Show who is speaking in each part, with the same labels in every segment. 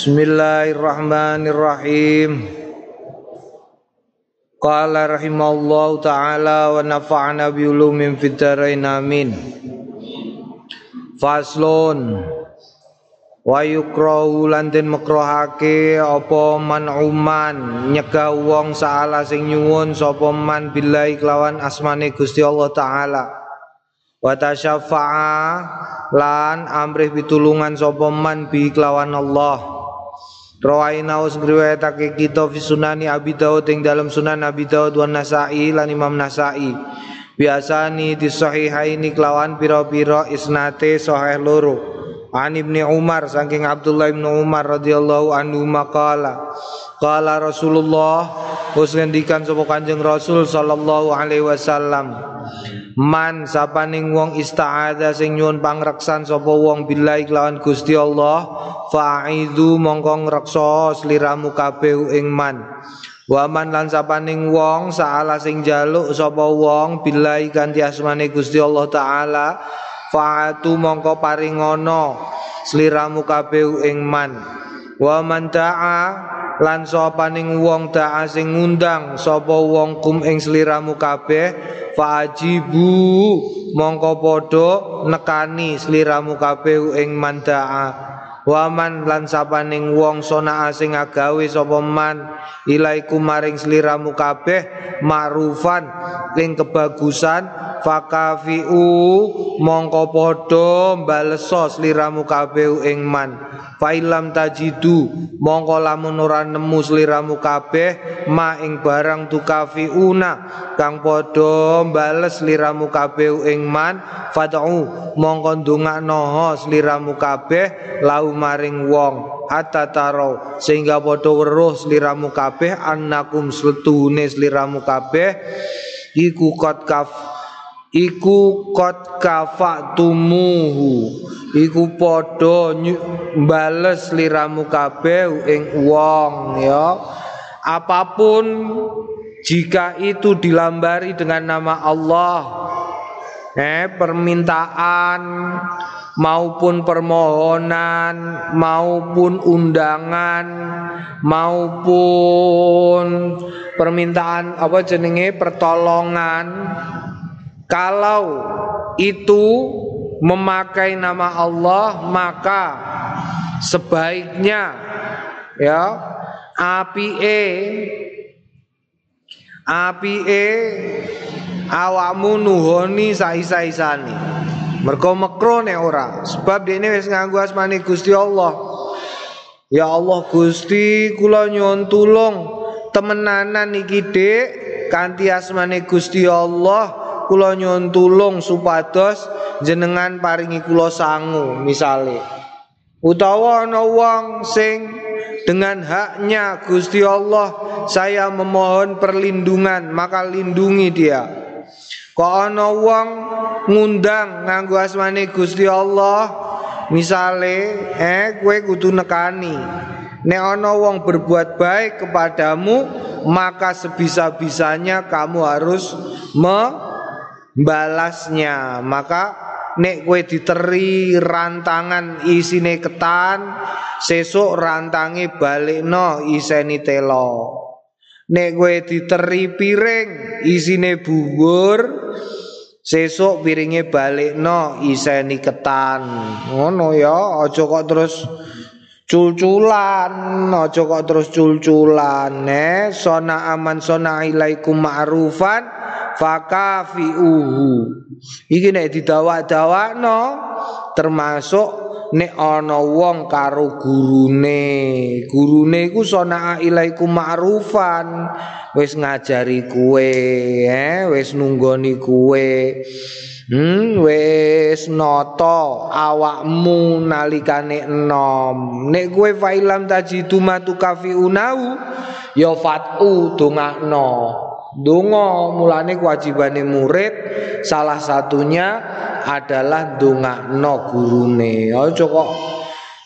Speaker 1: Bismillahirrahmanirrahim. Qala rahimallahu taala wa nafa'ana bi ulumin amin. Faslun wa yukrahu lan den makruhake apa manuman nyegah wong saala sing nyuwun sapa man billahi kelawan asmane Gusti Allah taala wa tasyafa'a lan amrih pitulungan sapa man bi kelawan Allah Rawaina us ngriwayatake kita fi sunani Abi Dawud ing dalam sunan Abi Dawud wa Nasa'i lan Imam Nasa'i. Biasani di sahihaini kelawan pira-pira isnate sahih loro. An Ibni Umar saking Abdullah bin Umar radhiyallahu anhu maqala Qala Rasulullah Us ngendikan sapa Kanjeng Rasul sallallahu alaihi wasallam Man sapaning wong ista'adha sing nyuwun pangreksan sapa wong billahi kelawan Gusti Allah fa'idhu mongko ngreksa sliramu kabeh ing man. Waman lan sapaning wong saala sing jaluk sapa wong billahi kanthi asmane Gusti Allah taala fa'atu mongko paringono sliramu kabeh ing man. Wa man ta'a lan sapaning wong ta'a sing ngundang sapa wong kum ing sliramu kabeh fajibu mongko padha nekani sliramu kabeh ing mandaa Waman lan sapaning wong sona asing agawe sapa man ilaiku maring sliramu kabeh ma'rufan ing kebagusan fakafiu mongko padha baleso sliramu kabeh ing man. Failam tajidu mongko lamun ora nemu sliramu kabeh ma ing barang tukafiuna kang padha bales sliramu kabeh ing man fad'u mongko ndongakno sliramu kabeh lau maring wong hatta taro sehingga padha weruh sliramu kabeh annakum slitune sliramu kabeh. Iku kot kaf iku kot kafatumuhu. Iku padha bales liramu kabeh ing wong ya. Apa pun jika itu dilambari dengan nama Allah eh permintaan maupun permohonan maupun undangan maupun permintaan apa jenenge? Pertolongan. Kalau itu memakai nama Allah maka sebaiknya ya api api awakmu nuhoni saisa-isani mergo mekro nek ora. Sebab dene wis nganggo asmane Gusti Allah. Ya Allah Gusti kula nyuwun tulung temenanan iki Dik. Kanthi asmane Gusti Allah kula nyuwun tulung supados jenengan paringi kula sangu misale. Utawa ana wong sing dengan haknya Gusti Allah saya memohon perlindungan maka lindungi dia. Kok ana wong ngundang nganggo asmane Gusti Allah misale eh kowe kudu nekani. Nek ana wong berbuat baik kepadamu maka sebisa-bisanya kamu harus me balasnya maka nek kue diteri rantangan isine ketan sesuk balik no iseni telo nek kue diteri piring isine bubur sesuk piringnya balik no iseni ketan. Ngono ya aja kok terus culculan aja kok terus culculan ne? Sona aman sona ilaikum ma'rufan fakafiuhu. Iki nek didawak-dawakno termasuk nek ana wong karo gurune gurune iku sona ilaikum ma'rufan wis ngajari kue eh wis nunggoni kue Hmm, wis noto awakmu nalikane enom. Nek kowe failam tajidu matu kafiunau ya fatu dongakno. Donga mulane kewajibane murid salah satunya adalah dongakno gurune. Aja kok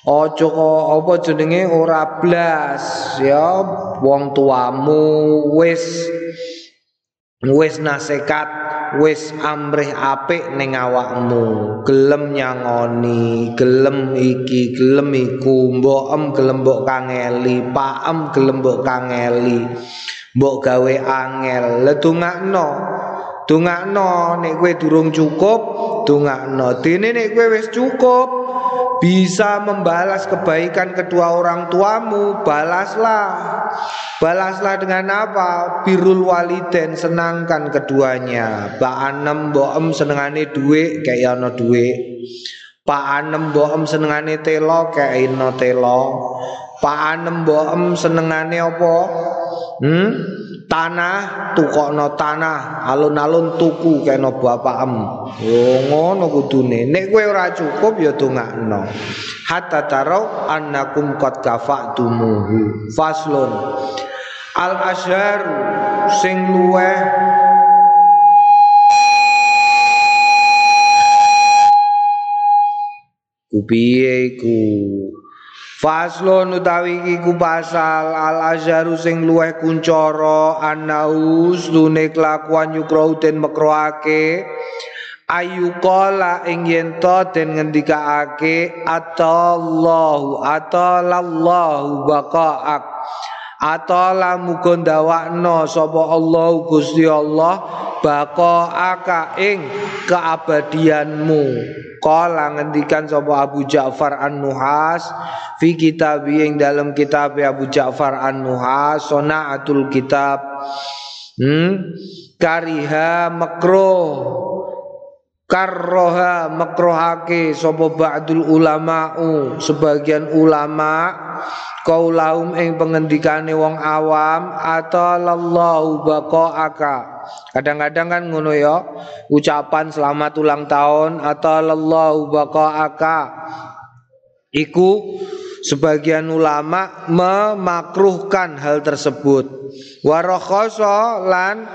Speaker 1: Aja kok apa jenenge? Ora blas ya. Wong tuamu wis wis nasekat wis amrih apik ning awakmu. Gelem nyangoni gelem iki gelem iku. Mbok em gelem mbok kangeli. Paem gelem mbok kangeli mbok gawe angel. Ledungakno dungakno nek kowe durung cukup dungakno dene nek kowe wis cukup bisa membalas kebaikan kedua orang tuamu balaslah. Balaslah dengan apa? Birul waliden senangkan keduanya. Pak Anem boem senengane duit kayak ono duit Pak Anem boem senengane telo kayak ino telo. Pak Anem boem senengane apa hmm? tanah tukokno tanah. Alun-alun tuku kena bapakem yo ngono kudune. Nek kowe ora cukup ya dongakno. Hatta tarau annakum qad kafatumuhu faslun. Al asyar sing luweh kupiye iku Faslon utawi iku pasal al azharu sing luweh kuncara anaus dune kelakuan yukro den mekroake ayu qala ing to den ngendikaake atallahu atalallahu atala muga ndawakno sapa Allah Gusti Allah baqaaka ing keabadianmu. Kala ngendikan sapa Abu Ja'far An-Nuhas fi kitab yang dalam kitab Abu Ja'far An-Nuhas Sonaatul Kitab. Hmm? kariha makruh. Karroha makrohake sapa ba'dul ulama'u sebagian ulama kaulahum ing pengendikane wong awam atalallahu baqaaka Kadang-kadang kan ngono ya, ucapan selamat ulang tahun atau lallahu baqaaka. Iku sebagian ulama memakruhkan hal tersebut. Warakhoso lan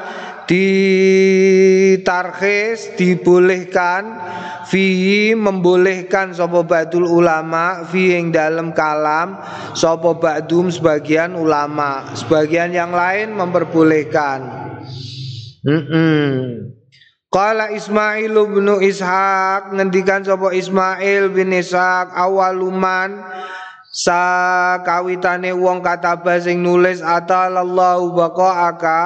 Speaker 1: ditarkhis dibolehkan fi membolehkan sapa ba'dul ulama fi yang dalam kalam sapa ba'dum sebagian ulama. Sebagian yang lain memperbolehkan. Mm Qala Ismail bin Ishaq ngendikan sapa Ismail bin Ishaq awaluman sa kawitane wong kataba sing nulis atalallahu baqaaka.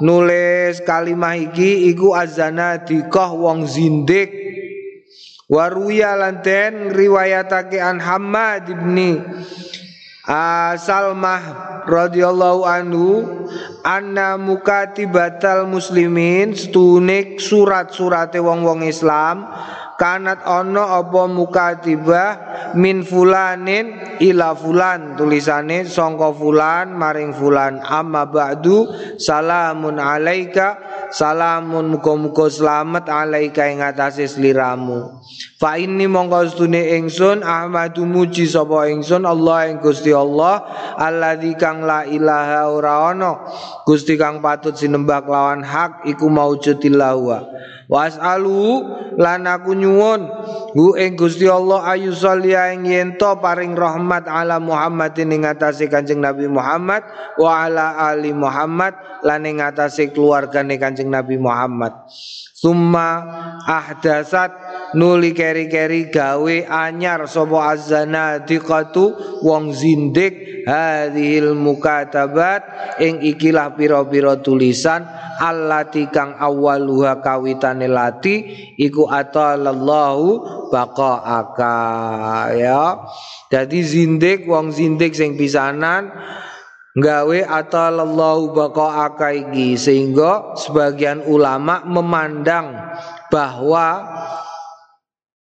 Speaker 1: Nulis kalimah iki iku azana dikoh wong zindik. Waruya lanten riwayatake an Hamad ibni Salmah radhiyallahu anhu anna mukatibatal muslimin. Stunik surat-surate wong-wong Islam kanat ono apa mukatibah min fulanin ila fulan tulisane sangka fulan maring fulan. Amma ba'du salamun alaika salamun muga-muga selamat alaika ing atase sliramu fa inni mongko stune ingsun ahmadu muji sapa ingsun Allah ing Gusti Allah alladzi kang la ilaha ora ana Gusti kang patut sinembah lawan hak iku maujudillahu Was'alu lan aku nyuwun hu ing Gusti Allah ayu salya ing yen paring rahmat ala Muhammadin ing atase Kanjeng Nabi Muhammad wa ala ali Muhammad lan ing atase keluargane Kanjeng Nabi Muhammad. Summa ahdasat nuli keri-keri gawe anyar sapa azana diqatu wong zindik hadhil mukatabat ing ikilah pira-pira tulisan allati kang awaluha kawitane lati iku atalallahu baqaaka ya. Jadi zindik wong zindik sing pisanan gawe atalallahu baqaaka iki sehingga sebagian ulama memandang bahwa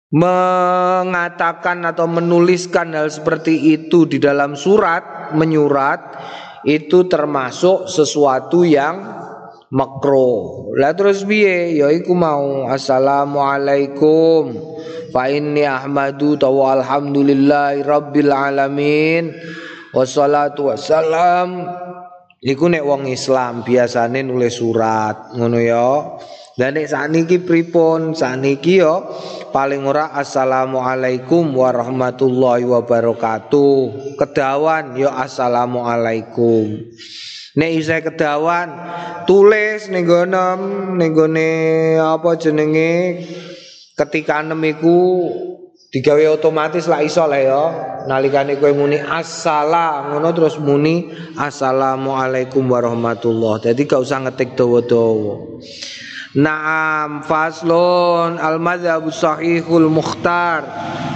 Speaker 1: mengatakan atau menuliskan hal seperti itu di dalam surat menyurat itu termasuk sesuatu yang makro. Lah terus piye? Ya iku mau assalamualaikum. Fa inni ahmadu tawa alhamdulillahi rabbil alamin. Wassalatu wassalam. Iku nek wong Islam biasane nulis surat, ngono ya. Dan nek sakniki pripun? Sakniki ya paling ora assalamualaikum warahmatullahi wabarakatuh. Kedawan ya assalamualaikum. nek isih kedawan tulis ning gone ning gone apa jenenge ketika enem iku digawe otomatis lah iso lah ya. Nalikane kowe muni assalam ngono terus muni assalamualaikum warahmatullah. Jadi gak usah ngetik dawa-dawa. Naam faslun. Al madzhab sahihul mukhtar.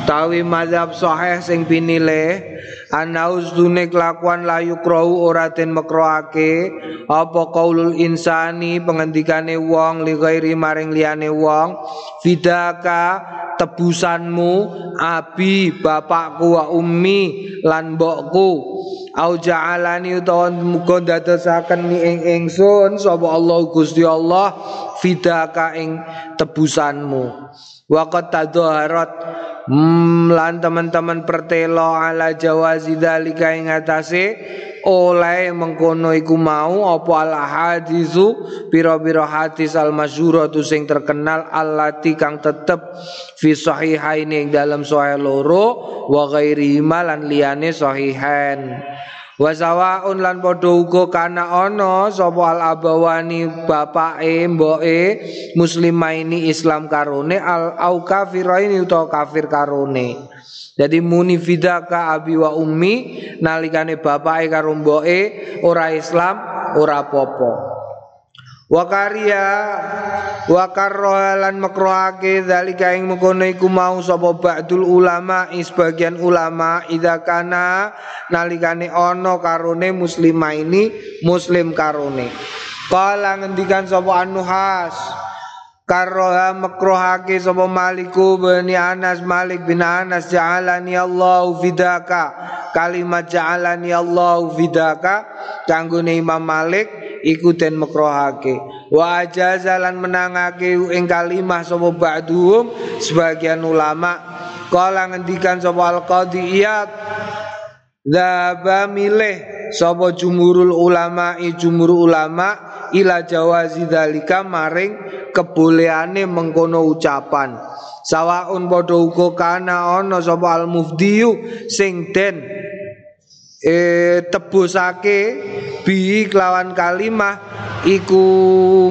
Speaker 1: Tawi madzhab sahih sing pinilih anaus dune kelakuan layu krau ora den mekroake apa qaulul insani pengendikane wong li ghairi maring liyane wong fidaka tebusanmu abi bapakku wa ummi lan mbokku. Au ja'alani utawa muga dadosaken mi ing ingsun sapa Allah Gusti Allah fidaka ing tebusanmu. Waqat tadhaharat hmm, lan teman-teman pertelo ala jawazi dzalika ing atase oleh mengkono iku mau apa al hadisu pira-pira hadis al masyhuratu sing terkenal allati kang tetep fi sahihaini ing dalam sahih loro wa ghairi lan liyane sahihain Wa sawaun lan padha uga kana ana sapa al abawani bapake mboke muslimaini Islam karone al au kafiraini utawa kafir karone. Jadi muni fidaka abi wa ummi nalikane bapake karo mboke ora Islam ora popo. Wakaria wakarrohalan makrohake dalika ing mengkono iku mau sapa ba'dul ulama sebagian ulama idza kana nalikane ana karone muslimah ini muslim karone. Kala ngendikan sapa anuhas Karroha makrohake sapa Maliku bin Anas Malik bin Anas ja'alani Allah fidaka. Kalimat ja'alani Allah fidaka kanggone Imam Malik iku den makrohake wa ajazalan menangake ing kalimah sapa ba'duhum sebagian ulama. Kala ngendikan sapa al-qadhi iyad Daba milih sapa jumhurul ulama jumhur ulama ila jawazi dalika maring kebolehane mengkono ucapan. Sawaun padha uga kana ana sapa al mufdiyu sing den e tebusake bi kelawan kalimah iku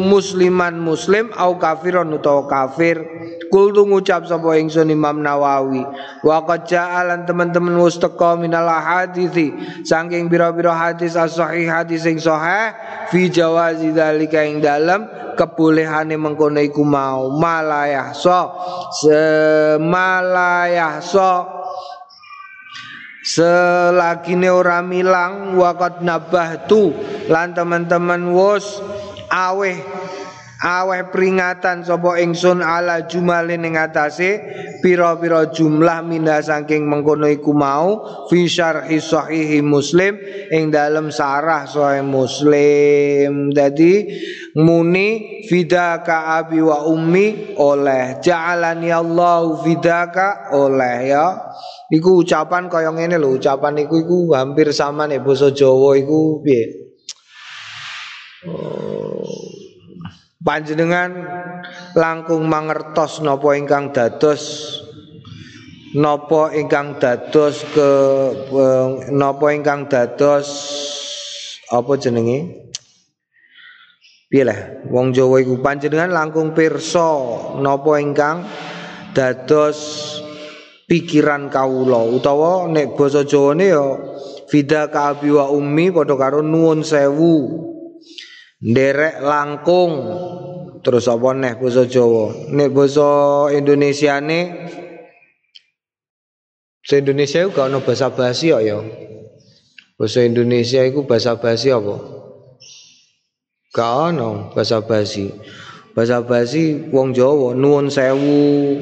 Speaker 1: musliman muslim au kafiron utawa kafir. Kultu ngucap sapa ingsun Imam Nawawi wa qad ja'alan teman-teman teka minal hadithi saking pira-pira hadis as-sahih hadis sing sahih fi jawazi dzalika ing dalem kebolehane mengkono iku mau malayah so. Semalayah so selagine ora milang waqad nabahtu lan teman-teman wos aweh aweh peringatan sapa ingsun ala jumalin ing atase pira-pira jumlah minda saking mengkono iku mau fi syarhi muslim ing dalam sarah sahih muslim. Dadi muni fidaka abi wa ummi oleh ja'alani Allah fidaka oleh ya. Iku ucapan kaya ngene lho ucapan iku iku hampir sama nih basa Jawa iku piye? Oh panjenengan langkung mangertos napa ingkang dados napa ingkang dados ke napa ingkang dados apa jenenge? Piye wong Jawa iku. Panjenengan langkung pirsa napa ingkang dados pikiran kawula. Utawa nek basa Jawane ya fida ka abi wa ummi padha karo nuwun sewu nderek langkung. Terus apa neh basa Jawa? Nek basa Indonesiane basa Indonesia gak ono basa basi kok ya. Basa Indonesia iku basa basi apa? Gak ono basa basi. Basa basi wong Jawa nuwun sewu.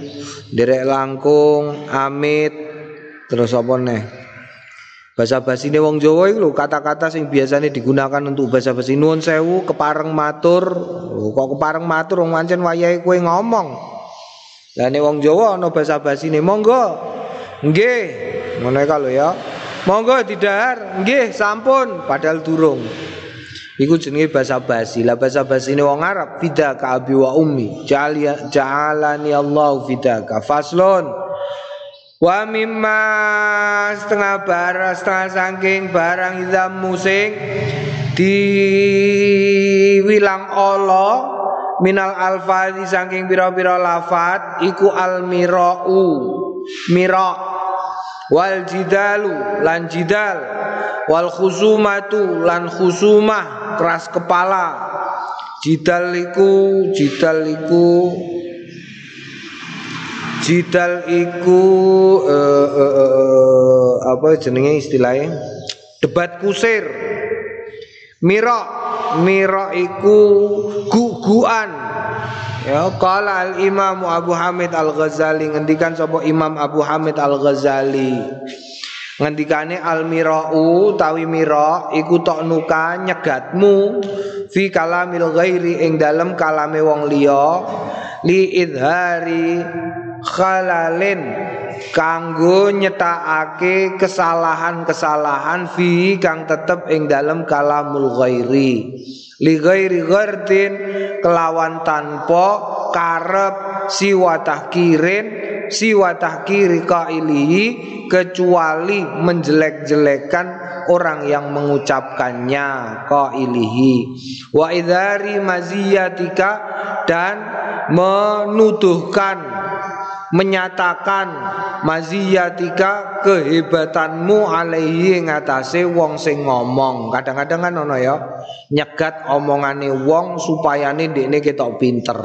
Speaker 1: Nderek langkung amit. Terus apa neh Bahasa ini wong Jawa itu kata-kata sing biasanya digunakan untuk bahasa basi nuwun sewu kepareng matur. Kok kepareng matur wong mancen wayahe kowe ngomong. Lah nek wong Jawa ana bahasa ini monggo. Nggih, ngono kalau ya. Monggo didahar, nggih sampun padahal durung. Iku jenenge bahasa basi. Lah bahasa ini wong Arab fidaka abi wa ummi. Ja'alani Allah fidaka. Faslon. Wa mimma setengah barang setengah sangking barang idam musing diwilang Allah minal alfazi saking pira-pira lafat iku al mirau mira wal jidalu lan jidal wal khusumatu lan khusumah keras kepala. Jidal iku jidal iku jidal iku uh, uh, uh, apa jenenge istilahnya? Debat kusir. Mira mira iku guguan ya qala al imam Abu Hamid Al Ghazali ngendikan sapa Imam Abu Hamid Al Ghazali ngendikane al mirau tawi mira iku tok nuka nyegatmu fi kalamil ghairi ing dalem kalame wong liya li idhari khalalin kanggo nyetakake kesalahan-kesalahan fi kang tetep ing dalam kalamul ghairi. Li ghairi ghardin kelawan tanpa karep siwa tahkirin siwa tahkiri qailihi kecuali menjelek-jelekan orang yang mengucapkannya qailihi wa idhari maziyatika dan menuduhkan menyatakan maziyatika kehebatanmu alaihi ngatasé wong sing ngomong. Kadang-kadang kan ono ya nyegat omongane wong supayane ndekne ketok pinter.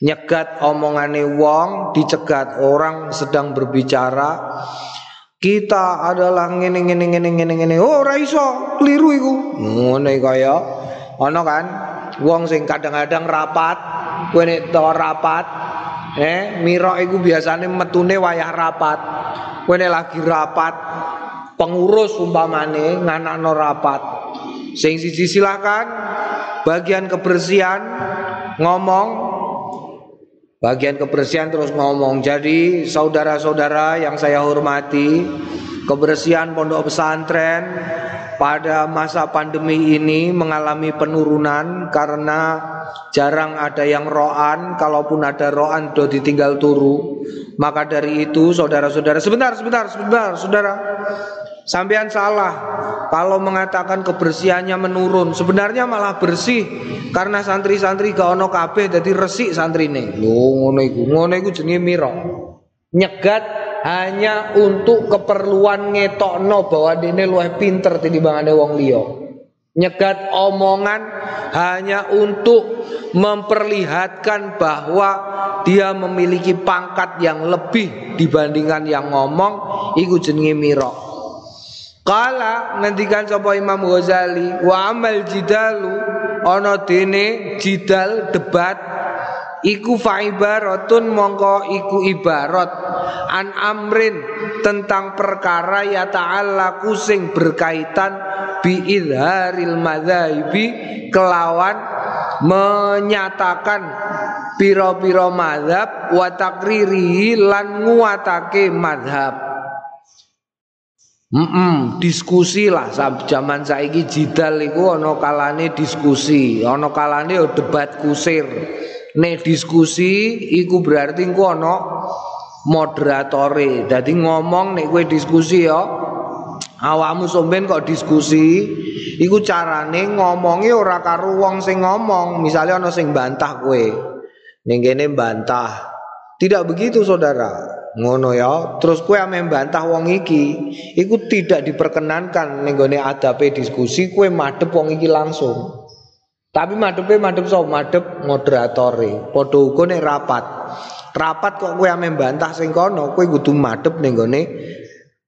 Speaker 1: Nyegat omongane wong dicegat orang sedang berbicara kita adalah ngene ngene ngene ngene ngene oh ora iso keliru iku ngono kaya ono kan wong sing kadang-kadang rapat kowe nek rapat Eh, mira iku biasane metune wayah rapat. Kowe lagi rapat pengurus umpamane nganakno rapat. Sing siji silakan bagian kebersihan ngomong bagian kebersihan terus ngomong. Jadi saudara-saudara yang saya hormati, kebersihan pondok pesantren pada masa pandemi ini mengalami penurunan karena jarang ada yang roan, kalaupun ada roan do ditinggal turu. Maka dari itu saudara-saudara sebentar sebentar sebentar saudara sampean salah kalau mengatakan kebersihannya menurun sebenarnya malah bersih karena santri-santri gak ono kabeh dadi resik santrine. Lho ngono iku ngono iku jenenge mira. Nyegat hanya untuk keperluan ngetokno bahwa dene luwih pinter tinimbangane wong liya. Nyegat omongan hanya untuk memperlihatkan bahwa dia memiliki pangkat yang lebih dibandingkan yang ngomong iku jenenge mira. Kala ngendikan sapa Imam Ghazali wa amal jidalu ana dene jidal debat iku faibaratun mongko iku ibarat an amrin tentang perkara ya ta'ala kusing berkaitan bi idharil madzhabi kelawan menyatakan piro-piro madhab wa takriri lan nguatake madhab Mm -mm, diskusi lah zaman saiki jidal iku ana kalane diskusi, ana kalane debat kusir. Nek diskusi iku berarti engko ana moderatore. Dadi ngomong nek kowe diskusi ya awakmu somben kok diskusi iku carane ngomongi ora karo wong sing ngomong. Misalnya ana sing bantah kowe. Ning kene bantah. Tidak begitu saudara. Ngono ya. Terus kowe ame bantah wong iki, iku tidak diperkenankan ning gone adabe diskusi kowe madhep wong iki langsung. Tapi madepe madep so madep moderatore. Padha uga nek rapat. Rapat kok kowe ame bantah sing kono, kowe kudu madep ning gone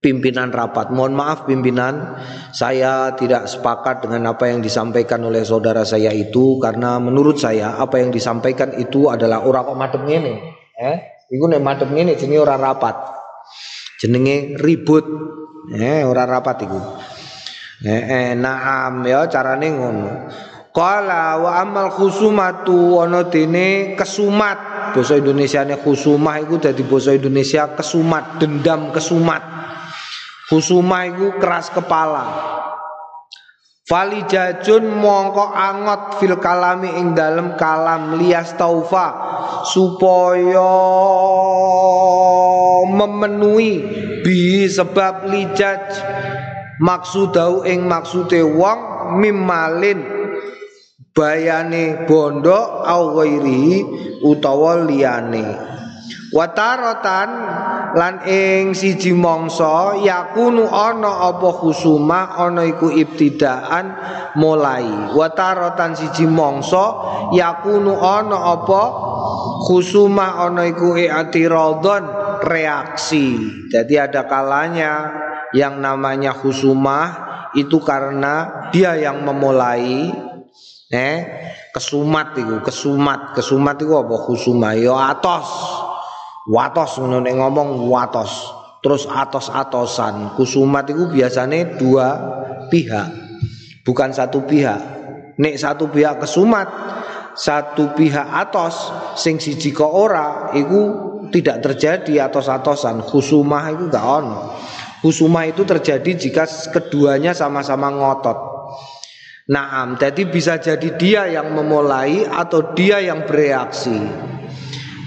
Speaker 1: pimpinan rapat. Mohon maaf pimpinan, saya tidak sepakat dengan apa yang disampaikan oleh saudara saya itu karena menurut saya apa yang disampaikan itu adalah ora kok madep ngene. Eh, iku nek madep ngene jenenge ora rapat. Jenenge ribut. Eh, ora rapat iku. Eh, eh naam ya carane ngono. Qala wa amal khusumatu ana dene kesumat. Basa Indonesiane khusumah iku dadi basa Indonesia kesumat, dendam kesumat. Khusumah iku keras kepala. Fali jajun mongko angot fil kalami ing dalem kalam lias taufa supaya memenuhi bi sebab lijaj maksudau ing maksude wong mimalin bayane bondo au ghairi utawa liyane. Watarotan lan ing siji mangsa yakunu ana apa khusumah ana iku ibtidaan mulai. Watarotan siji mangsa yakunu ana apa khusumah ana iku i'tiradon reaksi. Jadi ada kalanya yang namanya khusumah itu karena dia yang memulai eh? Kesumat itu kesumat. Kesumat itu apa? Khusumah ya atos. Watos ngono ngomong watos. Terus atos-atosan. Kusumat itu biasanya dua pihak. Bukan satu pihak. Nek satu pihak kesumat satu pihak atos sing siji kok ora itu tidak terjadi atos-atosan. Khusumah itu gak ono. Khusumah itu terjadi jika keduanya sama-sama ngotot Naam, jadi bisa jadi dia yang memulai atau dia yang bereaksi.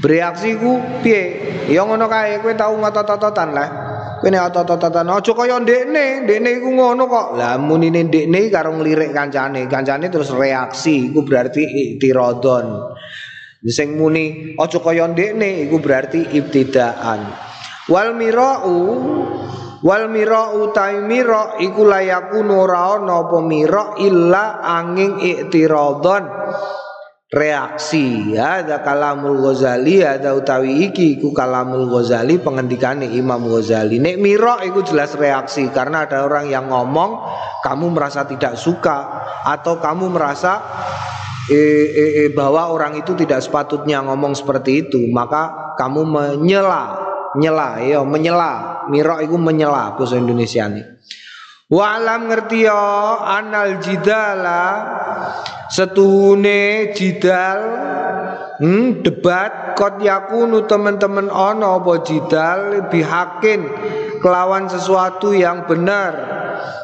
Speaker 1: Bereaksi ku piye? Ya ngono kae kowe tau ngotot-ototan lah. Kowe nek otot-ototan aja kaya ndekne, ndekne iku ngono kok. Lah munine ndekne karo nglirik kancane, kancane terus reaksi iku berarti iktiradon. Sing muni aja kaya ndekne iku berarti ibtidaan. Wal mirau wal mirau ta mira iku layakunu ora ana illa angin iktiradon. Reaksi ya ada kalamul Ghazali ada utawi iki iku kalamul Ghazali pengendikane Imam Ghazali. Nek miro iku jelas reaksi karena ada orang yang ngomong kamu merasa tidak suka atau kamu merasa eh, eh, eh, bahwa orang itu tidak sepatutnya ngomong seperti itu maka kamu menyela nyela ya menyela. Miro itu menyela bahasa Indonesia nih Wa'lam ngerti ya anal jidala setuhune jidal hmm, debat kot yakunu teman-teman ono apa jidal bihakin kelawan sesuatu yang benar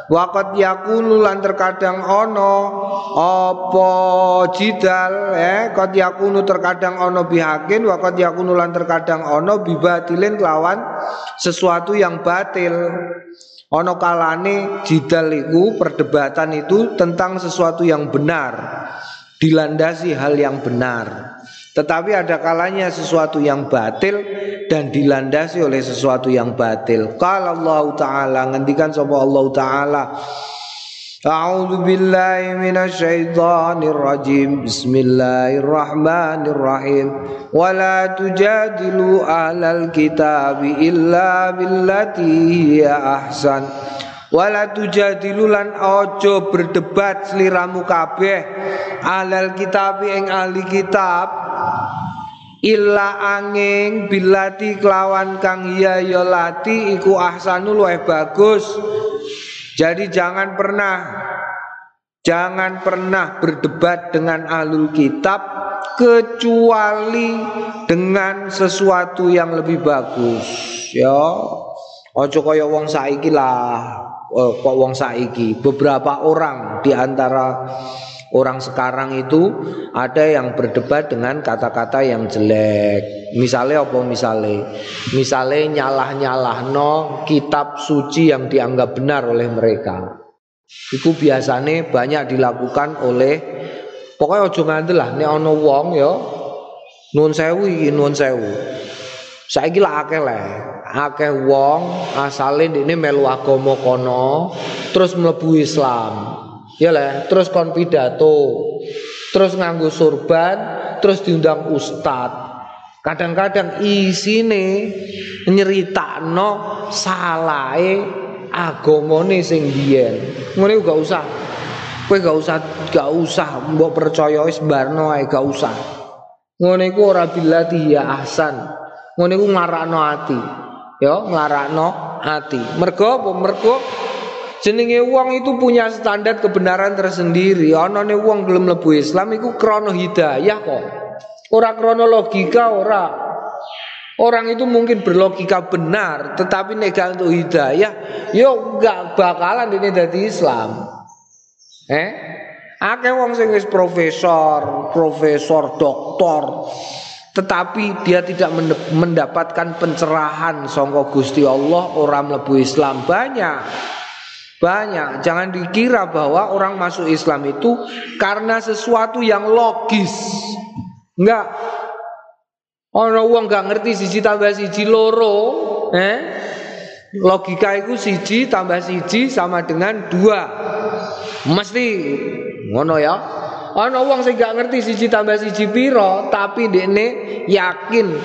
Speaker 1: Wakat yakunu lan terkadang ono apa jidal eh kot yakunu terkadang ono bihakin wakat yakunu lan terkadang ono bibatilin kelawan sesuatu yang batil Ono kalane jidal itu perdebatan itu tentang sesuatu yang benar dilandasi hal yang benar. Tetapi ada kalanya sesuatu yang batil dan dilandasi oleh sesuatu yang batil. Kalau Allah Taala ngendikan sama Allah Taala. A'udzu billahi minasyaitonir rajim. Bismillahirrahmanirrahim. Wala tujadilu ahlal kitabi illa billati hiya ahsan. Wala tujadilu lan ojo berdebat seliramu kabeh ahlal kitabi ing ahli kitab Illa angin bilati kelawan kang iya yolati iku ahsanul luwih bagus jadi jangan pernah jangan pernah berdebat dengan ahlul kitab kecuali dengan sesuatu yang lebih bagus. Ya. Ojo kaya wong saiki lah. Oh, kok wong saiki beberapa orang di antara orang sekarang itu ada yang berdebat dengan kata-kata yang jelek. Misalnya apa misalnya? Misalnya nyalah-nyalah no kitab suci yang dianggap benar oleh mereka. Itu biasanya banyak dilakukan oleh pokoknya ojo ngandel lah nek ana wong ya nun sewu iki nun sewu. Saiki lah akeh lah. Akeh wong asale ini melu agama kono terus mlebu Islam. Ya lah, terus kon pidato, terus nganggo surban, terus diundang ustad. Kadang-kadang isine nyeritakno salahe agamane sing biyen. Ngene gak usah. Kowe gak usah gak usah mbok percaya wis barno ae gak usah. Ngene iku ora bilati ya ahsan. Ngene iku ngarakno ati. Ya, ngarakno ati. Mergo? Mergo Jenenge wong itu punya standar kebenaran tersendiri. Anane wong belum lebu Islam iku krono hidayah kok. Ora krono logika ora. Orang itu mungkin berlogika benar, tetapi nek untuk hidayah, yo gak bakalan ini dari Islam. Eh? Akeh wong sing profesor, profesor, doktor, tetapi dia tidak mendapatkan pencerahan sangka Gusti Allah orang mlebu Islam banyak. Banyak. Jangan dikira bahwa orang masuk Islam itu karena sesuatu yang logis. Enggak. Orang uang nggak ngerti siji tambah siji loro, eh? Logika itu siji tambah siji sama dengan dua. Mesti ngono ya. Ana wong sing gak ngerti siji tambah siji piro, tapi dekne yakin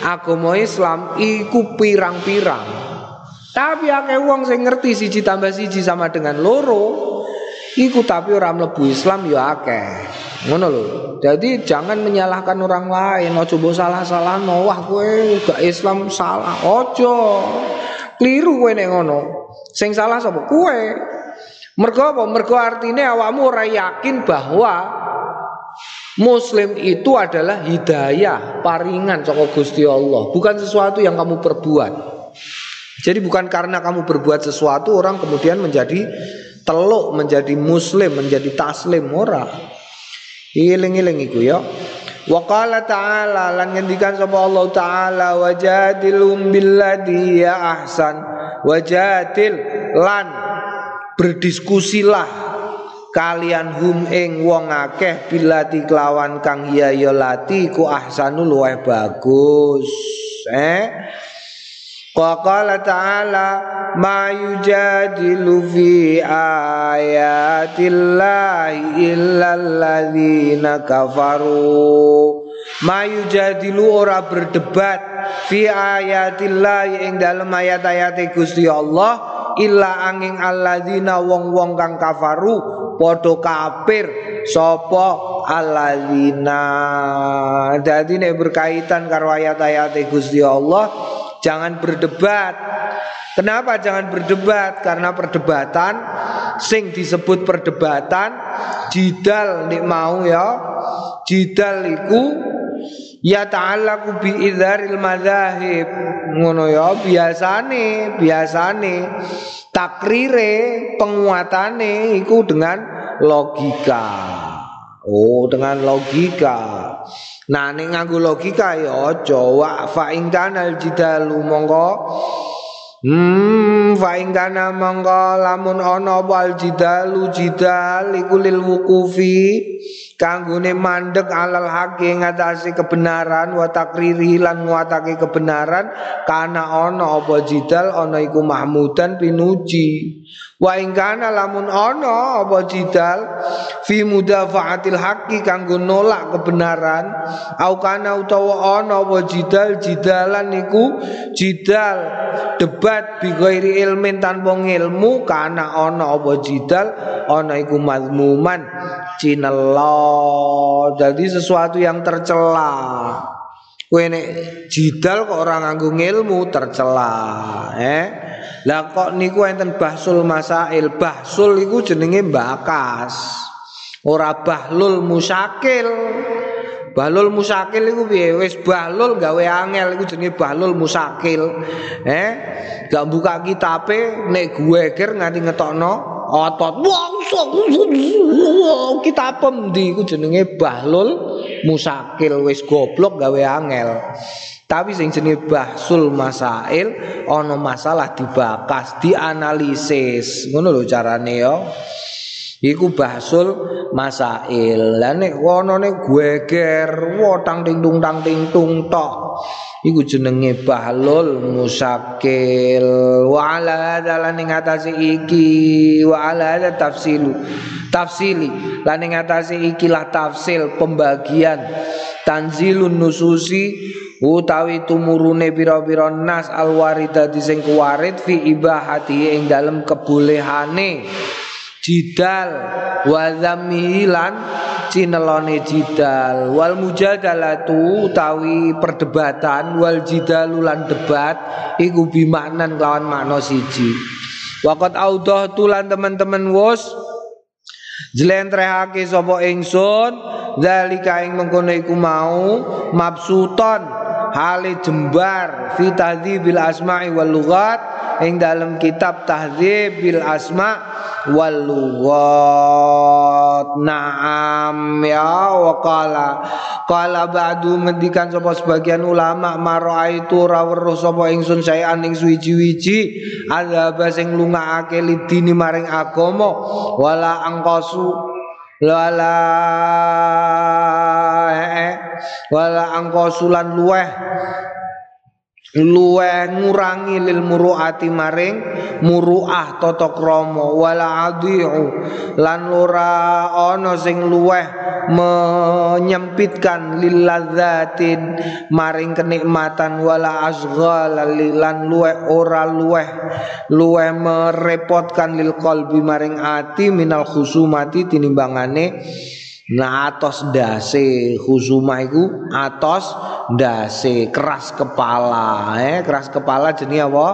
Speaker 1: agama Islam iku pirang-pirang. Tapi akeh wong sing ngerti siji tambah siji sama dengan loro, iku tapi orang mlebu Islam ya akeh. Ngono lho. Jadi jangan menyalahkan orang lain, ojo mbok salah-salah no, wah kowe gak Islam salah. Ojo. Keliru kowe nek ngono. Sing salah sapa? Kowe. Mergo apa? Mergo artine awakmu ora yakin bahwa Muslim itu adalah hidayah, paringan saka Gusti Allah, bukan sesuatu yang kamu perbuat. Jadi bukan karena kamu berbuat sesuatu orang kemudian menjadi teluk, menjadi muslim, menjadi taslim ora. Iling-iling iku ya. Wa qala ta'ala lan ngendikan sapa Allah taala wajadilum billati ya ahsan wajadil lan berdiskusilah kalian hum ing wong akeh bilati kelawan kang ya ya lati ku ahsanul luwih bagus eh Qala ta'ala ma yujadilu fi ayatillahi illa alladzina kafaru. Ma yujadilu ora berdebat fi ayatillahi ing dalem ayat-ayat Gusti Allah illa angin alladzina wong-wong kang kafaru padha kafir sapa alladzina dadi nek berkaitan karo ayat-ayat Gusti Allah Jangan berdebat. Kenapa jangan berdebat? Karena perdebatan sing disebut perdebatan jidal nek mau ya. Jidal iku ya ta'allaqu bi idzaril madzahib. Ngono ya biasane, biasane takrire penguatane iku dengan logika. Oh, dengan logika. Nah ning nganggo logika ya aja wa fa ing kanal jidalu mongko Hmm fa ing kana mongko lamun ana wal jidalu jidal iku lil wukufi kanggone mandek alal haqi ngatasi kebenaran wa takriri lan nguatake kebenaran. Kana ana apa jidal ana iku mahmudan pinuji. Wa lamun ono apa jidal fi mudafaatil haqqi kanggo nolak kebenaran. Au kana utawa ono apa jidal jidalan niku jidal debat bi ilmin tanpa ilmu kana ono apa jidal ono iku mazmuman. Cinelo jadi sesuatu yang tercela Kowe nek jidal kok orang nganggo ilmu tercela, eh? Lah kok niku enten bahsul masail, bahsul iku jenenge bakas. Ora bahlul musakil. Bahlul musakil iku piye? Wis bahlul gawe angel iku jenenge bahlul musakil. Eh? Gak buka kitabe nek gue ger nganti ngetokno otot. Wah, kita pendi iku jenenge bahlul musakil wis goblok gawe angel. Tapi sing jenenge bahsul masail ana masalah dibakas, dianalisis. Ngono lho carane ya. Iku bahsul masail. Lah nek wonone geger, wotang ting tung tang ting tung tok. Iku jenenge bahlul musakil wa ala hadzal ning atase iki wa ala tafsilu tafsili lan ing ikilah tafsil pembagian tanzilun nususi utawi tumurune pira-pira nas alwaridati sing kuwarid fi ibahati ing dalem kebolehane jidal wa zamilan cinelone jidal. Wal mujadalatu utawi perdebatan wal jidalu lan debat iku bimaknan lawan makna siji. Wakat audah tulan teman-teman wos Jlentrehake sapa ingsun zalika ing mengkono iku mau mabsuton hale jembar fi bil asma'i wal lughat ing dalam kitab Tahdzibil Asma wal. Naam ya wa qala qala ba'du ngendikan sapa sebagian ulama maraitu ora weruh sapa ingsun sayan ing suwiji-wiji azab sing lungaake lidini maring agama wala angkosu wala eh, wala angkosulan luweh luweh ngurangi lil muruati maring muruah tata krama. Wala adiu. Lan ora ana sing luweh menyempitkan lil ladzatin maring kenikmatan. Wala asghal lan luweh ora luweh luweh merepotkan lil qalbi maring ati minal khusumati tinimbangane Nah atos dase khusumah iku atos dase keras kepala. Eh keras kepala jenenge apa?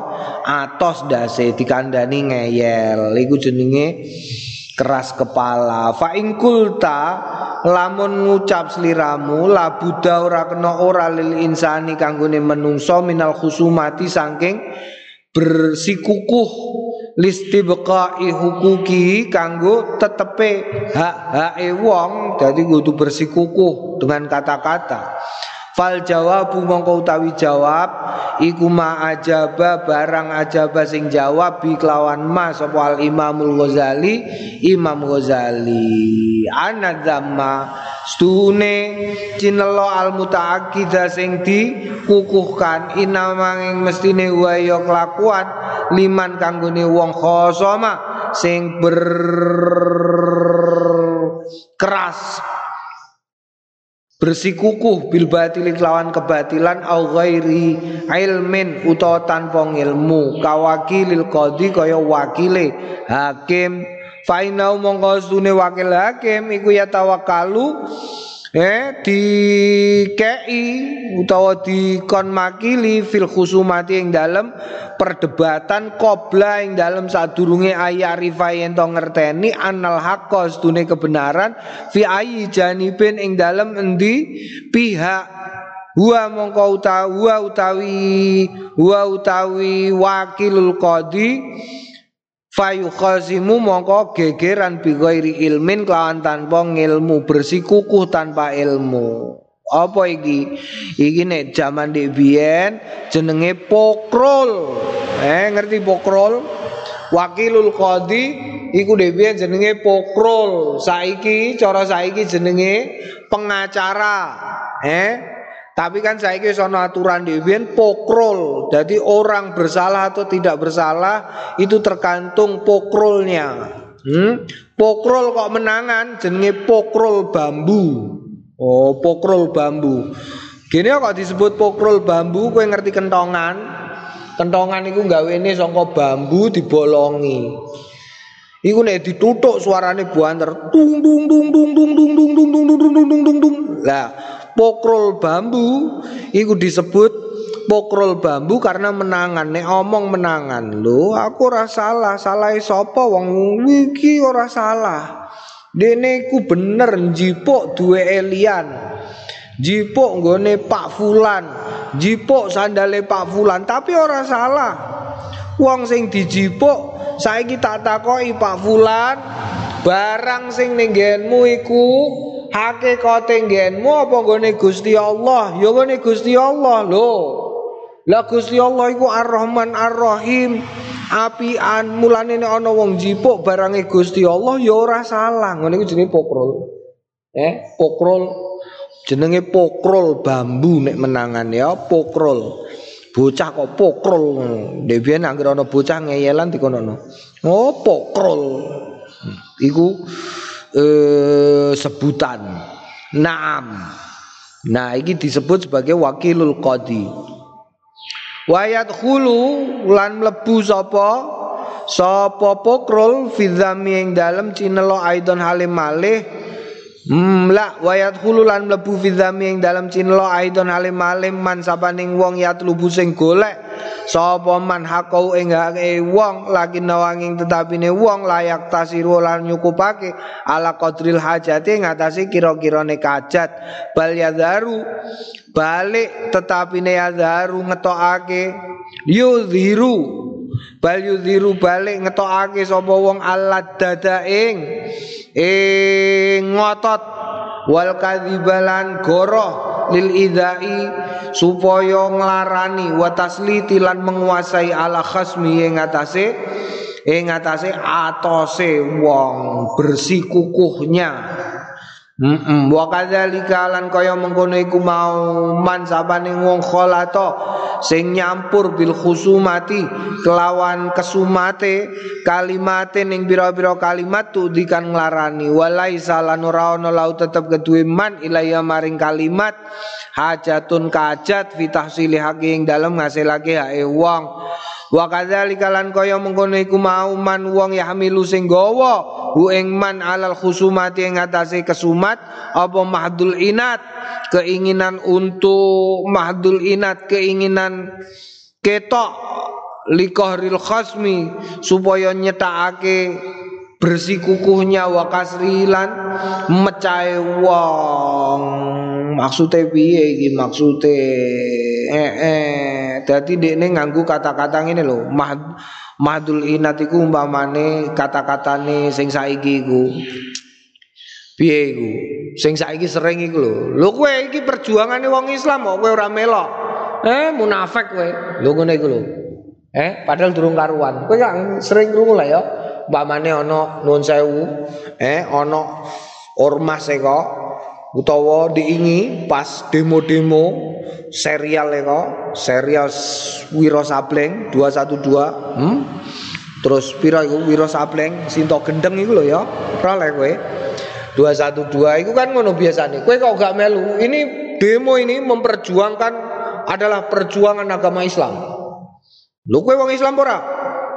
Speaker 1: Atos dase dikandani ngeyel. Iku jenenge keras kepala. Fa ing kulta lamun ngucap sliramu la buddha ora kena ora lil insani kanggone menungso minal khusumati saking bersikukuh listibqai hukuki kanggo tetepe hak-hake wong dadi kudu bersikukuh dengan kata-kata Fal jawabu mongko utawi jawab iku ma ajaba barang ajaba sing jawab bi kelawan ma sapa al Imamul Ghazali Imam Ghazali. Ana dzamma stune cinelo al mutaakida sing dikukuhkan inamanging mestine wa ya kelakuan liman kanggone wong khosoma sing ber keras bersikukuh bil batili kebatilan au ghairi ilmin utawa tanpa ilmu kawakilil qadi kaya wakile hakim. Fainau mongko sune wakil hakim iku ya tawakkalu eh kei utawa di kon makili fil khusumati ing dalam perdebatan kobla ing dalam sadurunge ayarifa yen to ngerteni anal haqqo sedune kebenaran fi ayi janibin ing dalam endi? Pihak Huwa mongko utawi huwa utawi huwa utawi wakilul qadi Fayukhazimu mongko gegeran bighairi ilmin kelawan tanpa ilmu bersikukuh tanpa ilmu. Apa iki? Iki nek zaman biyen jenenge pokrol. Eh ngerti pokrol? Wakilul qadi iku biyen jenenge pokrol. Saiki cara saiki jenenge pengacara. Eh tapi kan saya kira sono aturan dewian pokrol. Jadi orang bersalah atau tidak bersalah itu tergantung pokrolnya. Hmm? Pokrol kok menangan jenenge pokrol bambu. Oh, pokrol bambu. Gini kok disebut pokrol bambu, kowe ngerti kentongan? Kentongan itu ini saka bambu dibolongi. Iku nek ditutuk suarane buanter tung tung tung tung tung tung tung tung tung tung tung tung tung tung. Lah, pokrol bambu. Iku disebut pokrol bambu karena menangan. Nek omong menangan lho aku ora salah. Salah sapa wong? Iki ora salah. Dene ku bener njipuk duwe elian jipuk nggone Pak Fulan. Jipuk sandale Pak Fulan. Tapi ora salah. Wong sing dijipuk saiki tak takoki Pak Fulan barang sing ning iku hakikate nggenmu apa nggone Gusti Allah? Ya nggone Gusti Allah lho. Lah Gusti Allah iku Ar-Rahman Ar-Rahim. Apian mulane nek ana wong jipuk barange Gusti Allah ya ora salah. Ngene iku jenenge pokrol. Eh pokrol. Jenenge pokrol bambu nek menangan ya pokrol. Bocah kok pokrol debian anggere ana bocah ngeyelan dikono oh pokrol. Iku eh, sebutan. Naam. Nah, ini disebut sebagai wakilul qadi. Wayat hulu lan mlebu sapa sapa pokrol fidzami ing dalem cinelo aidon halim malih Hmm, la wayat hululan mlebu fidzami ing dalam cinlo aidon alim alim man sabaning wong yat lubu sing golek. Sapa man hakau ing hake wong lagi nawanging tetapine wong layak tasiru lan nyukupake ala qadril hajati ngatasi kira-kirane kajat. Bal yadharu balik tetapine yadharu ngetokake yudhiru bal yudhiru balik ngetokake sapa wong alat dada ing ngotot. Wal kadzibalan goroh lil idai supaya nglarani. Wa tasliti lan menguasai ala khasmi ing atase ing atase atose wong bersikukuhnya Mm wa kadzalika lan kaya mengkono iku mau man sapane wong kholato sing nyampur bil khusumati kelawan kesumate kalimate ning pira-pira kalimat tu dikan nglarani. Walaisa lan ora ana lau tetep keduwe man ilaya maring kalimat hajatun kajat fi tahsili haqi ing dalem ngasilake hae wong. Wa kadzalika lan kaya mengkono iku mau man wong yahmilu sing gawa hu ing man alal khusumati ing atase kesumat apa mahdul inat keinginan untuk mahdul inat keinginan ketok likohril khasmi supaya nyetakake bersikukuhnya wa kasrilan mecahe wong. Maksude piye iki? Maksude eh eh dadi dekne nganggo kata-kata ngene lho. Mah madul inat iku umpamane kata-katane sing saiki iku piye iku? Sing saiki sering iku lho. Lho kowe iki perjuangane wong Islam kok kowe ora melok? Eh munafik kowe. Lho ngene iku lho. Eh padahal durung karuan. Kowe gak sering krungu lah ya. Umpamane ana nun sewu eh ana ormas e kok utawa diingi pas demo-demo serial kok serial Wiro Sableng 212 hmm? terus pira iku Wiro Sableng? Sinto Gendeng iku lho ya. Ora kowe 212 itu kan ngono biasanya. Kowe kok gak melu? Ini demo ini memperjuangkan adalah perjuangan agama Islam. Lu kowe wong Islam ora?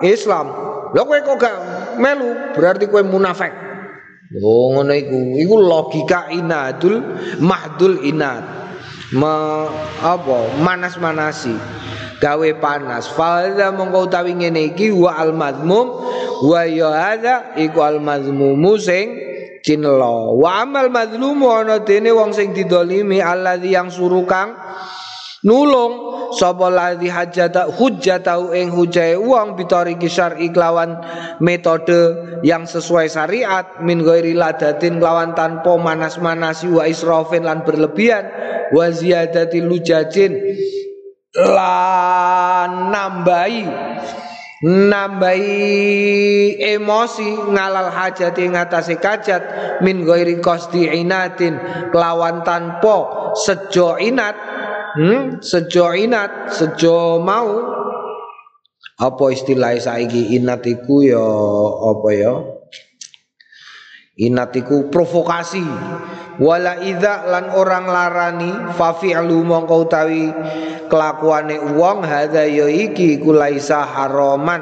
Speaker 1: Islam. Lho kowe kok gak melu, berarti kowe munafik. Oh ngono iku. Iku logika inadul mahdul inad. Me, apa? Manas-manasi. Gawe panas. Falza mongko utawi ngene wa al madmum wa ya hadza iku al madmumu sing cinlo wa amal madlumu ana dene wong sing didolimi alladzi yang suruh kang nulung. Sapa ladzi hajata hujjatau ing hujae wong bitariki syar'i kelawan metode yang sesuai syariat min ghairi ladatin kelawan tanpa manas-manasi wa israfin lan berlebihan wa ziyadati lujajin lan nambahi nambahi emosi ngalal hajat ing atase kajat min ghairi qasdi inatin kelawan tanpa sejo inat hmm? sejo inat sejo mau apa istilah saiki inat iku ya apa ya inat iku provokasi. Wala idza lan orang larani fa fi'lu mongko utawi kelakuane wong hadza ya iki iku laisa haraman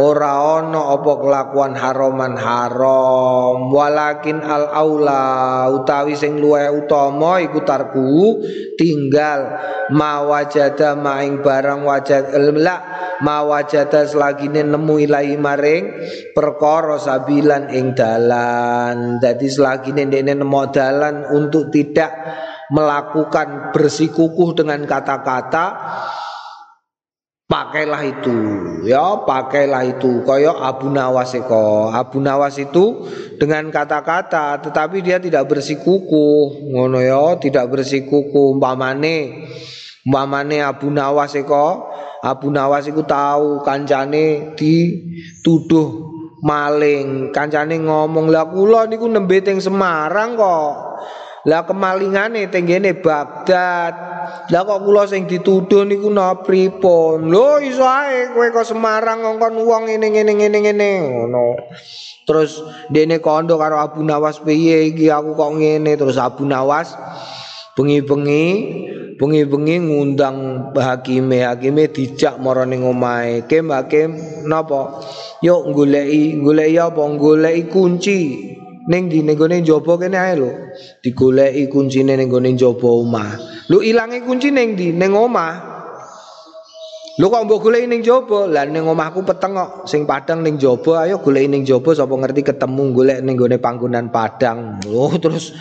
Speaker 1: ora ana apa kelakuan haraman haram. Walakin al aula utawi sing luwih utama iku tarku tinggal. Mawajada maing barang wajad la mawajada selagine nemu ilahi maring perkara sabilan ing dalan dadi selagine ndekne nemu dalan untuk tidak melakukan bersikukuh dengan kata-kata pakailah itu. Ya pakailah itu. Koyok Abu Nawas eko. Abu Nawas itu dengan kata-kata tetapi dia tidak bersikukuh ngono ya tidak bersikukuh umpamane umpamane Abu Nawas eko Abu Nawas itu tahu kancane dituduh maling kancane ngomong lah kula niku nembe teng Semarang kok lah kemalingane tenggene Baghdad. Lah kok kula sing dituduh niku napa pripun? Lho iso ae kowe kok Semarang ngongkon wong ngene ngene ngene ngene ngono. Terus dene kondo karo Abu Nawas piye iki aku kok ngene terus Abu Nawas bengi-bengi bengi-bengi ngundang hakime hakime dijak mara ning omahe kem hakim napa yuk goleki goleki apa goleki kunci Neng di nenggone jopo kene ae lho. Digoleki kuncine ning gone jopo omah. Lu ilange kunci neng di neng omah. Lu kok mbok goleki ning jopo? Lah ning omahku peteng kok. Sing Padang ning jopo ayo goleki ning jopo sapa ngerti ketemu golek ning gone panggonan Padang. Oh terus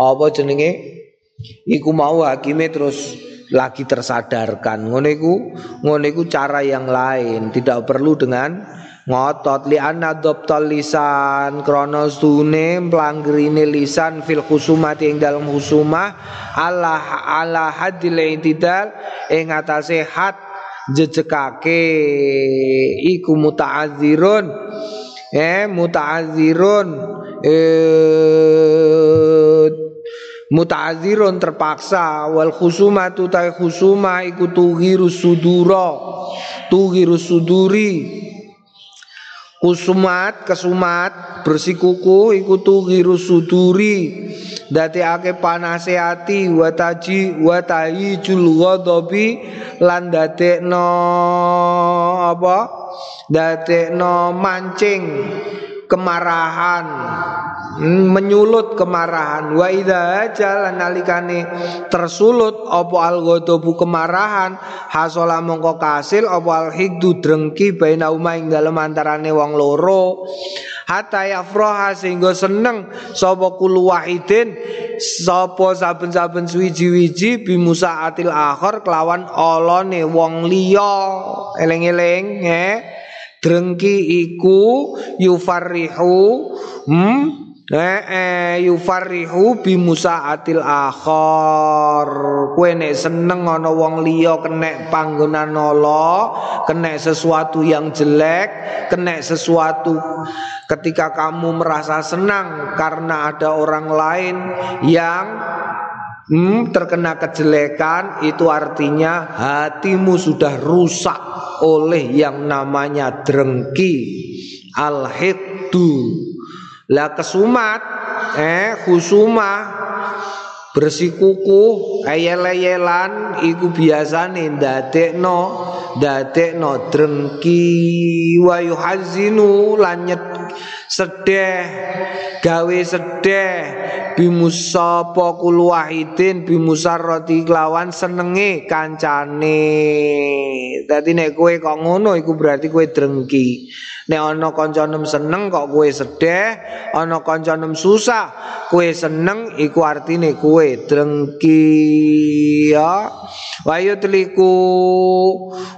Speaker 1: apa jenenge? Iku mau hakime terus lagi tersadarkan. Ngono iku cara yang lain. Tidak perlu dengan ngotot. Li dhabtal lisan krana stune mlanggerine lisan fil khusumati ing dalam khusumah ala ala hadil intidal ing atase had jejekake. Iku muta'azzirun. Eh muta'azzirun. Eh muta'adzirun terpaksa. Wal khusumatu ta khusuma iku tughiru sudura. Tughiru suduri. Kusumat kesumat bersikuku iku tughiru suduri. Ake panase ati wataji watahi ghadabi lan dadekno apa? Dadekno mancing kemarahan menyulut kemarahan. Wa idza jalan nalikane tersulut apa al ghadabu kemarahan? Hasala mongko kasil apa al hikdu drengki baina umaing dalem antarane wong loro? Hatta yafraha sehingga seneng sapa kulu wahidin sapa saben-saben suwiji-wiji bimusaatil akhir kelawan olone wong liya. Eling-eling eh drengki iku yufarrihu hmm Eh, eh yufarrihu bi musaatil akhir. Kowe nek seneng ana wong liya kenek panggonan nolo, kenek sesuatu yang jelek, kenek sesuatu ketika kamu merasa senang karena ada orang lain yang hmm, terkena kejelekan itu artinya hatimu sudah rusak oleh yang namanya drengki al-hiddu. Lah kesumat eh khusumah bersikuku ayel-ayelan iku biasane ndadekno ndadekno drengki. Wa yuhazinu lan sedeh gawe sedeh bimusapa kul wahidin bimusarrati kelawan senenge kancane. Dadi nek kowe kok ngono iku berarti kowe drengki. Nek ana kanca seneng kok kowe sedeh ana kanca susah kowe seneng iku artine kowe drengki ya. Wayutliku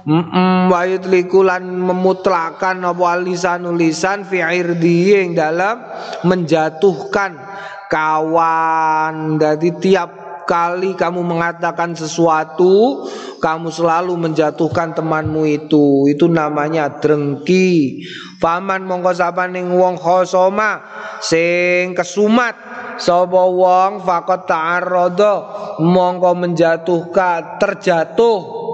Speaker 1: mm wayutliku lan memutlakan apa lisan lisan fi irdi yang dalam menjatuhkan kawan. Jadi tiap kali kamu mengatakan sesuatu kamu selalu menjatuhkan temanmu itu. Itu namanya drengki. Paman mongko ning wong khosoma sing kesumat sapa wong fakot ta'arrada mongko menjatuhkan terjatuh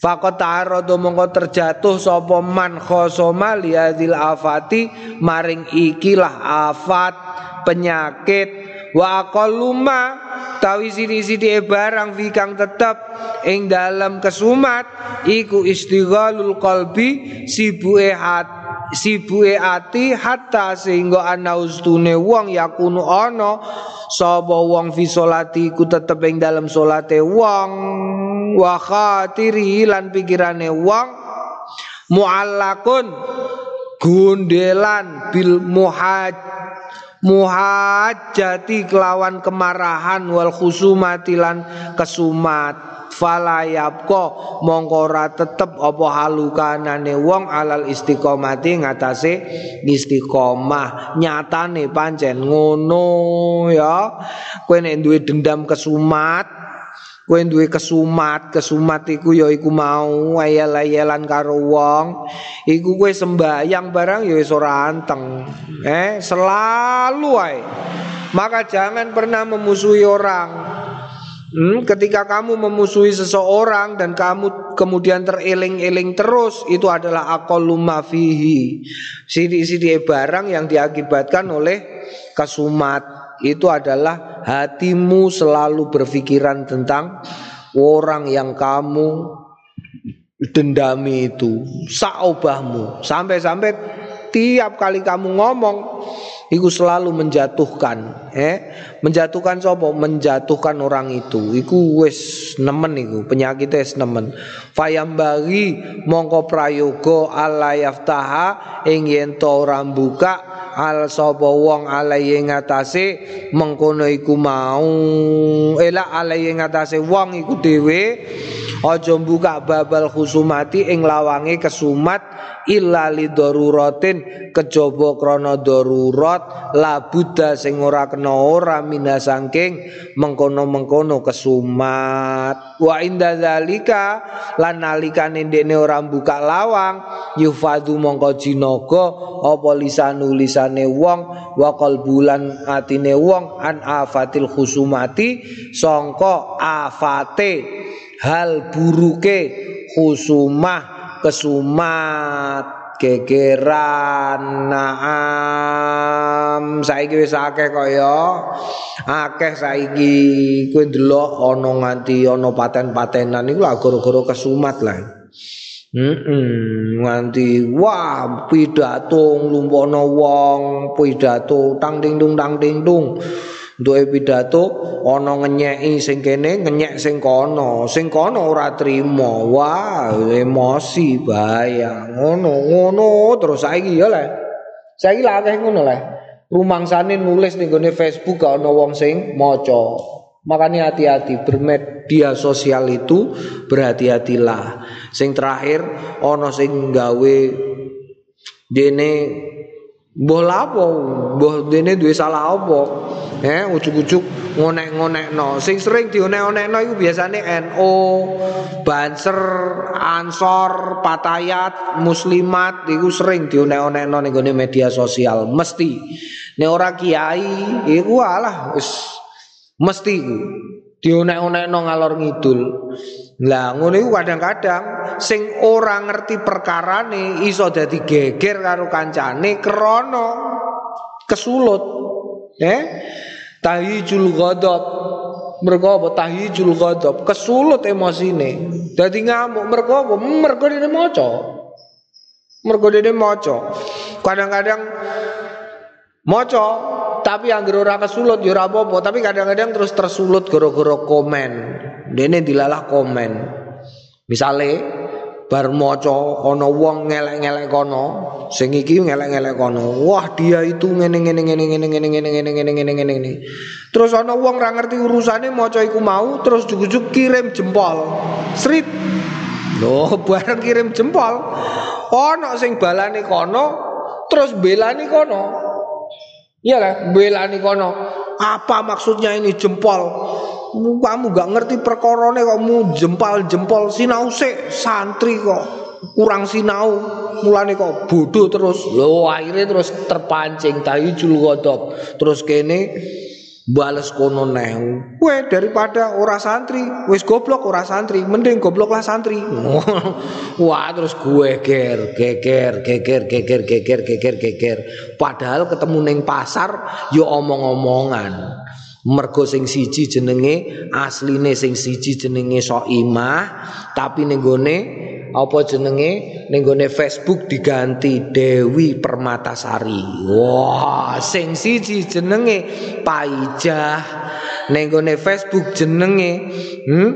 Speaker 1: Fakot ta'arradu mongko terjatuh sapa man khosoma liadil afati maring ikilah afat penyakit. Wa aqalluma tawi sidi-sidi barang fikang tetep ing dalam kesumat iku istighalul qalbi sibuke hati ati hatta sehingga ana ustune wong yakunu ana sapa wong fi salati ku tetep ing dalam salate wong wa khatiri lan pikirane wong muallakun gundelan bil muhaj muhajati kelawan kemarahan wal khusumati lan kesumat. Falayabko mongko ora tetep apa halukanane wong alal istiqomati ngatasé istiqomah. Nyatane pancen ngono ya. Kowe nek dendam kesumat kowe duwe kesumat kesumat iku ya iku mau ayel-ayelan karo wong. Iku kowe sembayang barang ya wis ora anteng eh selalu ae. Maka jangan pernah memusuhi orang. Hmm, ketika kamu memusuhi seseorang dan kamu kemudian tereling-eling terus itu adalah aqallu mafihi. Sidi-sidi barang yang diakibatkan oleh kesumat. Itu adalah hatimu selalu berpikiran tentang orang yang kamu dendami itu saobahmu sampai-sampai tiap kali kamu ngomong Iku selalu menjatuhkan, eh, menjatuhkan sopo, menjatuhkan orang itu. Iku wes nemen iku, penyakit wes nemen. Fayam bagi mongko prayogo ala yaftaha ing yen buka al sapa wong alaihi ngatasé mengkono iku mau. Ela alaihi ngatasé wong iku dhewe aja buka babal khusumati ing lawange kesumat illa li daruratin kejaba krana darurat la buddha sing ora kena ora mina saking mengkono-mengkono kesumat. Wa inda zalika lan nalikane ndekne ora buka lawang yufadu mongko jinaga apa lisanu lisane wong wa qalbulan atine wong an afatil khusumati sangka afate hal buruke khusumah kesumat gegeran naam. Saiki wis akeh kok ya. Akeh saiki kowe ndelok ana nganti ana paten-patenan iku lah gara-gara kesumat lah. Hmm, nganti wah pidato nglumpukno wong pidato tang ding dung tang ding dung duwe pidato ana ngenyeki sing kene ngenyek sing kono. Sing kono ora trimo wah emosi bahaya ngono ngono. Terus saiki ya le saiki lah akeh ngono le rumangsane nulis ning gone Facebook gak ana wong sing maca. Makanya hati-hati bermedia sosial itu berhati-hatilah. Sing terakhir ana sing gawe dene Mbah lapo, mbah dene duwe salah apa? Eh ujuk-ujuk ngonek-ngonekno. Sing sering dionek-onekno iku biasane NO, Banser, Ansor, Patayat, Muslimat iku sering dionek-onekno ning gone media sosial, mesti. Nek ora kiai iku alah wis mesti iku. Dionek-onekno ngalor ngidul. Lah ngono iku kadang-kadang sing ora ngerti perkarane iso dadi geger karo kancane krana kesulut. Eh? Tahijul ghadab. Mergo apa tahijul ghadab? Kesulut emosine. Dadi ngamuk mergo apa? Mergo dene maca. Mergo dene maca. Kadang-kadang maca tapi yang ora kesulut ya ora apa-apa, tapi kadang-kadang terus tersulut gara-gara komen. Dene dilalah komen. Misale bar maca ana wong ngelek-ngelek kono, sing iki ngelek-ngelek kono. Wah, dia itu ngene ngene ngene ngene ngene ngene ngene ngene ngene ngene ngene. Terus ana wong ra ngerti urusane maca iku mau terus jujuk kirim jempol. Srit. Loh, bareng kirim jempol. Ana sing balane kono terus belani kono. Iya lah, belani kono. Apa maksudnya ini jempol? Kamu gak ngerti perkorone kok. Mu jempol-jempol sinau sik. Santri kok. Kurang sinau. Mulane kok bodoh terus. Lho akhirnya terus terpancing tahijul ghadab terus kene bales kono neh kowe daripada ora santri wis goblok ora santri mending goblok lah santri. Wah terus gue ger geger geger geger geger geger geger. Padahal ketemu ning pasar yo omong-omongan. Mergo sing siji jenenge asline sing siji jenenge Soimah tapi ning gone apa jenenge ning Facebook diganti Dewi Permatasari. Wah, sing siji jenenge Paijah. Ning Facebook jenenge hmm,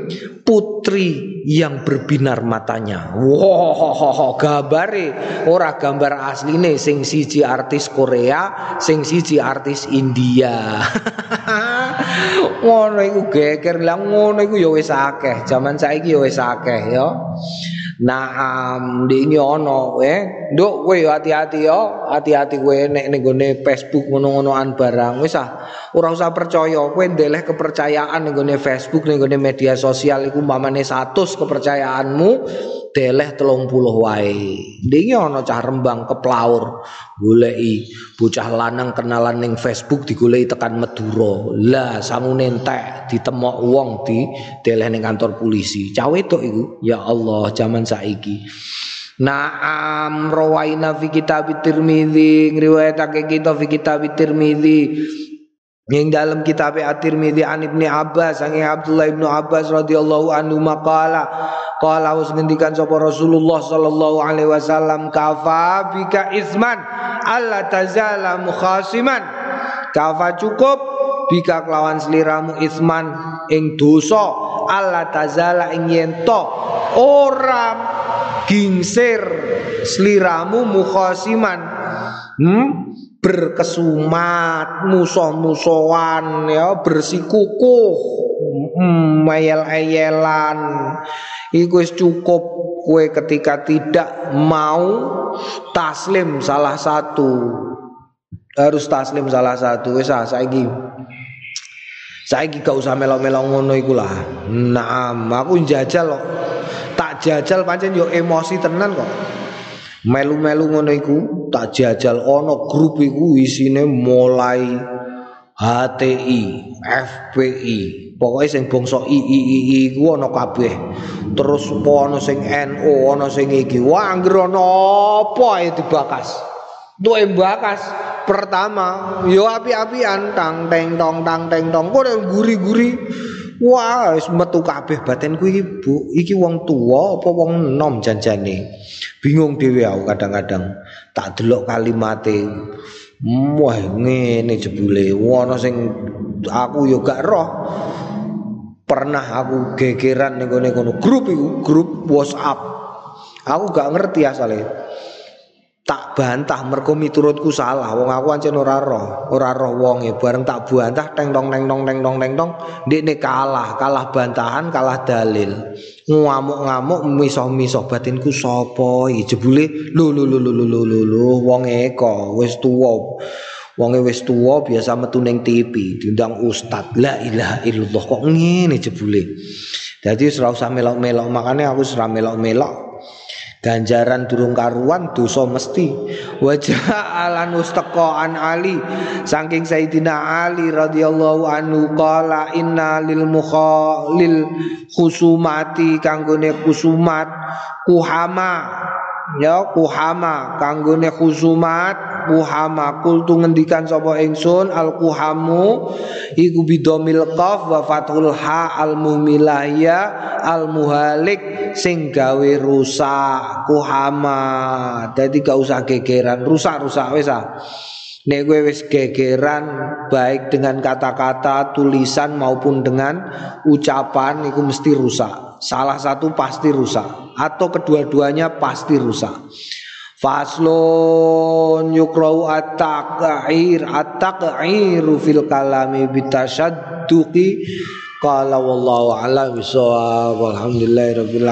Speaker 1: Putri yang berbinar matanya. Wah, gambare ora gambar asline sing siji artis Korea, sing siji artis India. ngono iku geger lah ngono iku ya wis akeh. Zaman saiki ya wis akeh ya. Naam dingi ono eh. Nduk kowe hati-hati yo. Hati-hati kowe nek ning gone Facebook ngono-ngonoan barang. Wis ah. Ora usah percaya. Kowe ndeleh kepercayaan ning gone Facebook ning gone media sosial iku umpamane 100 kepercayaanmu deleh telung puluh wae. Dingi ono cah rembang keplaur goleki bocah lanang kenalan ning Facebook digoleki tekan Madura. Lah sangune entek ditemok wong di deleh ning kantor polisi. Cah wedok iku? Ya Allah zaman saiki. Naam rawaina fi kitab Tirmizi ngriwayatake kita fi kitab Tirmizi yang dalam kitab At-Tirmidzi an Ibnu Abbas sange Abdullah Ibnu Abbas radhiyallahu anhu maqala qala us ngendikan sapa Rasulullah sallallahu alaihi wasallam kafa bika isman alla tazala mukhasiman. Kafa cukup bika kelawan seliramu isman ing dosa alla tazala ing yento ora gingsir seliramu mukhasiman. Hmm berkesumat musuh-musuhan ya bersikukuh mm, mayel-ayelan iku cukup kue ketika tidak mau taslim salah satu. Harus taslim salah satu. Wis ah saiki. Saiki gak usah melok-melok ngono iku lah. Nah aku jajal kok. Tak jajal pancen yo emosi tenan kok melu-melu ngono iku tak jajal ana grup iku isine mulai HTI, FPI, pokoknya sing bangsa III iku ana kabeh. Terus po ana sing NU, ana sing iki. Wah, anggere ana apa ya dibakas. Tuh bakas pertama yo api-apian tang teng tong tang teng tong kok guri-guri Wah, metu kabeh batinku iki, Bu. Iki wong tua apa wong enom janjane. Bingung dhewe aku kadang-kadang. Tak delok kalimate. Wah, ngene jebule. Ono sing aku yo gak roh. Pernah aku gegeran ning kono grup iku, grup WhatsApp. Aku gak ngerti asalnya. Tak bantah mergo miturutku salah. Wong aku ancen ora roh ora roh wonge. Bareng tak bantah teng tong teng tong teng tong teng tong ndekne kalah. Kalah bantahan kalah dalil. Ngamuk-ngamuk misoh-misoh batinku sapa iki? Jebule lho lho lho lho lho lho wong eko wis tuwa. Wonge wis tuwa biasa metu ning TV diundang ustad. La ilaha illallah kok ngene jebule? Dadi ora usah melok-melok makane aku ora melok-melok ganjaran durung karuan dosa mesti. Wajah alan an ali saking sayyidina ali radhiyallahu anhu qala inna lil mukhalil khusumati kanggone kusumat kuhama ya kuhama kanggone khusumat kuhama kultu ngendikan sapa ingsun al kuhamu iku bidomil qaf wa fathul ha al muhmilah al muhalik sing gawe rusak kuhama dadi gak usah gegeran rusak-rusak wis ah Nek gue wis gegeran baik dengan kata-kata, tulisan maupun dengan ucapan itu mesti rusak. Salah satu pasti rusak. Atau kedua-duanya pasti rusak. Faslun yukrau at-taq'ir at-taq'iru fil kalami bitasyadduqi. Qala wallahu a'lam bisawab alhamdulillahirabbil